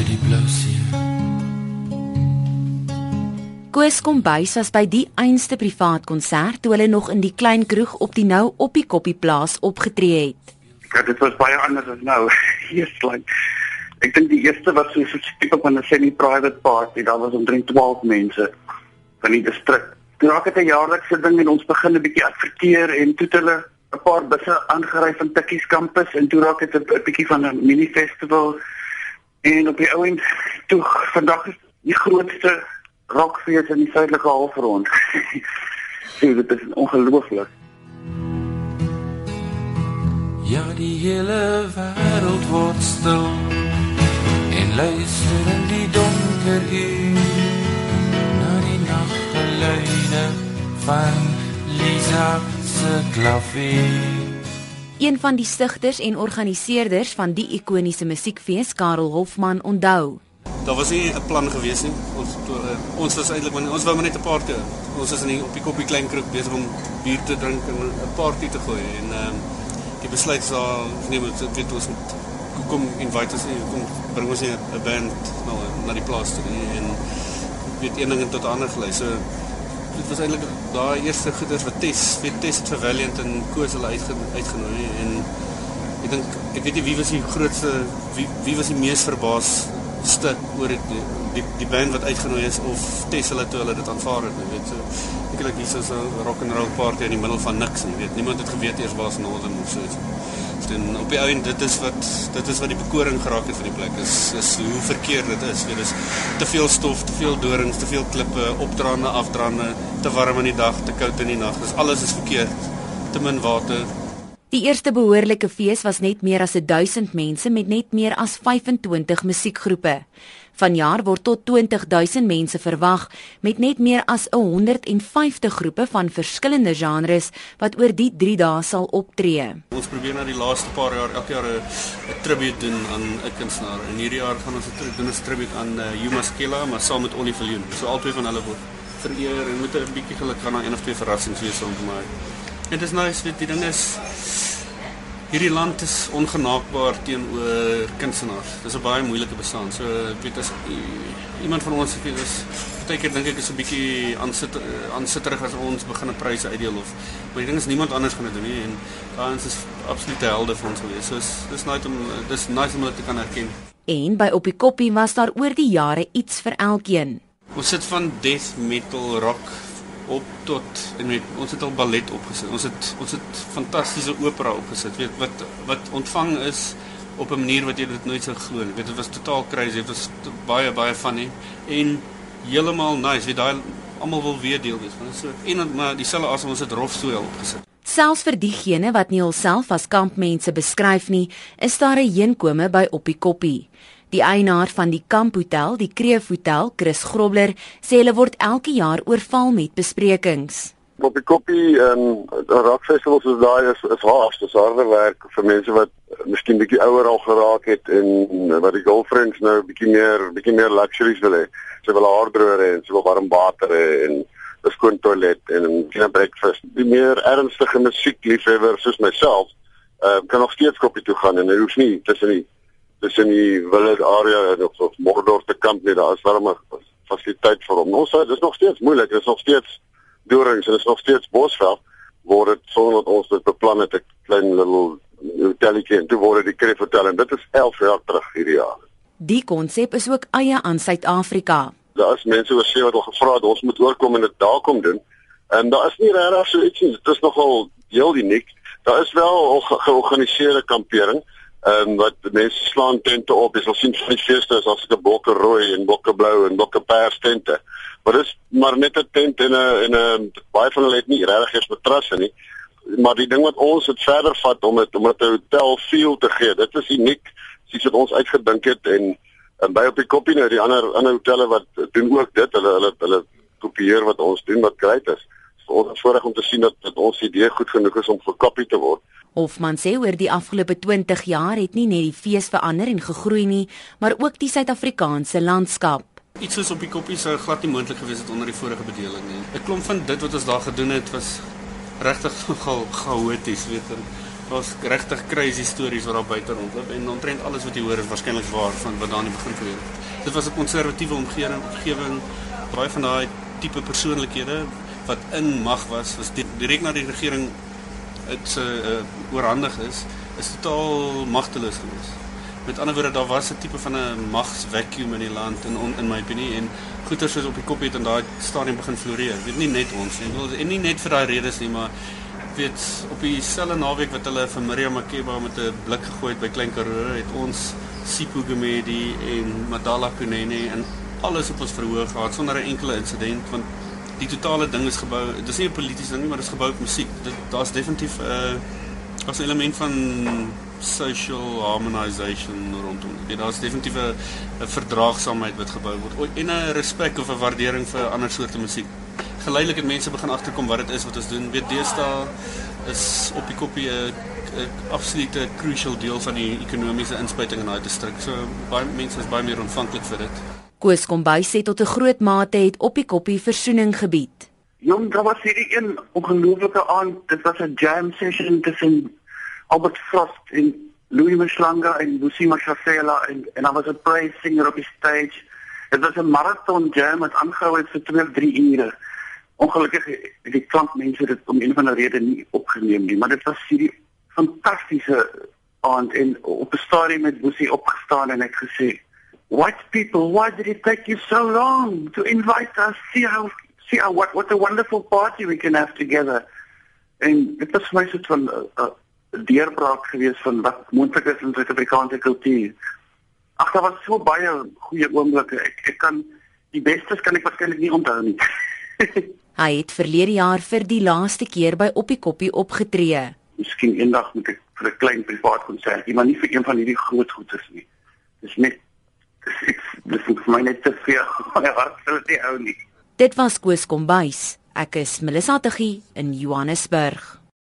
vir die blou see. Koos Kombuis was by die einste privaat konsert toe hulle nog in die klein kroeg op die nou op die Koppie plaas opgetree het. Ja, dit was baie anders as nou. Hier slaan. Ek dink die eerste was so 'n tipe van 'n semi-private party. Daar was omtrent 12 mense van die distrik. Toe raak dit 'n jaarlikse ding en ons begin 'n bietjie adverteer en toe het hulle 'n paar busse aangery van Tikkies kampus en toe raak dit 'n bietjie van 'n mini festival. En op die ouend toe vandag is die grootste rockfees in die suidelike halfrond. Sien, dit is ongelooflik. Ja, die hele wêreld word stil en luister in die donker uur na die naggeluide van Lisa se klavier. Een van die stigters en organiseerders van die ikoniese musiekfees, Karel Hofman, onthou. Daar was nie 'n plan gewees nie. Ons uh, ons was eintlik ons wou maar net 'n party. Ons is in die, op die koppie klein kroeg besig om bier te drink en 'n party te gooi en ehm uh, die besluit is daar neem ons weet ons moet kom invite ons kom bring ons 'n band nou na die plaas toe en weet een ding tot ander gelei. So dit was eintlik daai eerste goeders wat tes, weet tes het vir Valiant en Koos hulle uitge, uitgenooi en ek dink ek weet nie wie was die grootste wie wie was die mees verbaas stuk oor dit die die band wat uitgenooi is of Tes hulle toe hulle dit aanvaar het, weet. So dink hier is 'n rock and roll party in die middel van niks, jy weet. Niemand het geweet eers waar se Northern of so iets. En op die ou en dit is wat dit is wat die bekoring geraak het van die plek is is hoe verkeerd dit is. Weet dis te veel stof, te veel dorings, te veel klippe, opdraande, afdraande, te warm in die dag, te koud in die nag. Dis alles is verkeerd. Te min water, Die eerste behoorlike fees was net meer as 1000 mense met net meer as 25 musiekgroepe. Vanjaar word tot 20000 mense verwag met net meer as 150 groepe van verskillende genres wat oor die 3 dae sal optree. Ons probeer nou die laaste paar jaar elke jaar 'n tribute doen aan 'n kunstenaar. En hierdie jaar gaan ons 'n doen 'n tribute aan uh, Yuma Skela, maar saam met Olive Leon. So albei van hulle word vereer en moet 'n bietjie geluk gaan na een of twee verrassings wees rondom my. Dit is nice, weet die ding is hierdie land is ongenaakbaar teenoor kunstenaars. Dis 'n baie moeilike bestaan. So ek weet as iemand van ons weet is baie keer dink ek is 'n bietjie aansit aansitterig as ons begin 'n pryse uitdeel of maar ek dink as niemand anders gaan dit doen nie en daai is absolute helde vir ons gewees. So dis dis nice om dis nice om dit te kan erken. En by op die koppie was daar oor die jare iets vir elkeen. Ons sit van death metal rock op tot en met ons het al ballet opgesit. Ons het ons het fantastiese opera opgesit. Weet wat wat ontvang is op 'n manier wat jy dit nooit sou glo nie. Weet dit was totaal crazy. Dit was baie baie funny en heeltemal nice. Weet daai almal wil weer deel wees van. So en maar dieselfde as ons het rof so opgesit. Selfs vir diegene wat nie hulself as kampmense beskryf nie, is daar 'n heenkome by op die koppie. Die eienaar van die kamphotel, die Kreef Hotel, Chris Grobler, sê hulle word elke jaar oorval met besprekings. Op die koppie en um, rockfestivals soos daai is is haas, dis harde werk vir mense wat miskien bietjie ouer al geraak het en wat die girlfriends nou bietjie meer bietjie meer luxuries wil hê. Sy wil haardroër en sy wil warm water hê en 'n skoon toilet en 'n breakfast. Die meer ernstige musiekliefhebber soos myself, uh, kan nog steeds koppie toe gaan en hy hoef nie tussen die tussen die Willard area en of, of Mordor te kamp nie, daar is warme fasiliteit vir hom. Ons sê dis nog steeds moeilik, dis nog steeds dorings en dis nog steeds bosveld word dit sonder dat ons dit beplan het 'n klein little hotelletjie en toe word dit die Kreef Hotel en dit is 11 jaar terug hierdie jaar. Die konsep is ook eie aan Suid-Afrika. Daar is mense wat sê wat al gevra het ons moet oorkom en dit daar kom doen. En daar is nie regtig so iets nie. Dit is nogal heel uniek. Daar is wel georganiseerde kampering ehm um, wat mense slaan tente op. Jy sal sien van die feeste is as 'n bokke rooi en bokke blou en bokke pers tente. Maar dis maar net 'n tent en 'n en 'n baie van hulle het nie regtig eens matrasse nie. Maar die ding wat ons het verder vat om dit om dit 'n hotel feel te gee. Dit is uniek. Sies wat ons uitgedink het en en by op die kopie nou die ander ander hotelle wat doen ook dit. Hulle hulle hulle kopieer wat ons doen wat great is. So ons is voorreg om te sien dat, dat ons idee goed genoeg is om gekopie te word. Hofman sê oor die afgelope 20 jaar het nie net die fees verander en gegroei nie, maar ook die Suid-Afrikaanse landskap. Iets soos op die koppie sou glad nie moontlik gewees het onder die vorige bedeling nie. 'n Klomp van dit wat ons daar gedoen het was regtig nogal chaoties, weet jy. Daar's regtig crazy stories wat daar buite rondloop en omtrent alles wat jy hoor is waarskynlik waar van wat daar in die begin gebeur het. Dit was 'n konservatiewe omgewing, omgewing baie van daai tipe persoonlikhede wat in mag was, was direk na die regering dit uh, oorhandig is, is totaal magteloos geweest. Met ander woorde, daar was 'n tipe van 'n magsvacuum in die land in in my opinie en goeters soos op die kop het en daai stadium begin floreer. Weet nie net ons nie, wil en nie net vir daai redes nie, maar weet op dieselfde naweek wat hulle vir Miriam Makeba met 'n blik gegooi het by Klein Karoo, het ons Sipho Gumedi en Madala Kunene en alles op ons verhoog gehad sonder 'n enkele insident want die totale ding is gebou. Dit is nie 'n politieke ding nie, maar dit is gebou op musiek. Dit daar's definitief 'n uh, as 'n element van social harmonization rondom. Dit daar's definitief 'n verdraagsaamheid wat gebou word en 'n respek of 'n waardering vir ander soorte musiek. Geleidelik het mense begin agterkom wat dit is wat ons doen. Weet deesdae is op die koppie 'n absolute crucial deel van die ekonomiese inspuiting in daai distrik. So baie mense is baie meer ontvanklik vir dit. Koos Kombuis sê tot 'n groot mate het op die koppie versoening gebied. Jong, daar was hierdie een ongelooflike aand. Dit was 'n jam session tussen Albert Frost en Louis Mhlanga en Lucy Mashafela en en daar was 'n praise singer op die stage. Dit was 'n marathon jam wat aangehou het vir 2 of 3 ure. Ongelukkig het die klankmense dit om een van die redes nie opgeneem nie, maar dit was hierdie fantastiese aand en op 'n stadium het Lucy opgestaan en het gesê White people, why did it take you so long to invite us? See how, see how, what, what a wonderful party we can have together. En dit was my soort van 'n uh, uh, deurbraak gewees van wat moontlik is in Suid-Afrikaanse kultuur. Ag, daar was so baie goeie oomblikke. Ek ek kan die bestes kan ek waarskynlik nie onthou nie. Hy het verlede jaar vir die laaste keer by Oppie Koppie opgetree. Miskien eendag moet ek vir 'n klein privaat konsert, maar nie vir een van hierdie groot goedes nie. Dis net dis vir my net te veel. My hart sal dit hou nie. Dit was Koos Kombuis. Ek is Melissa Tuggie in Johannesburg.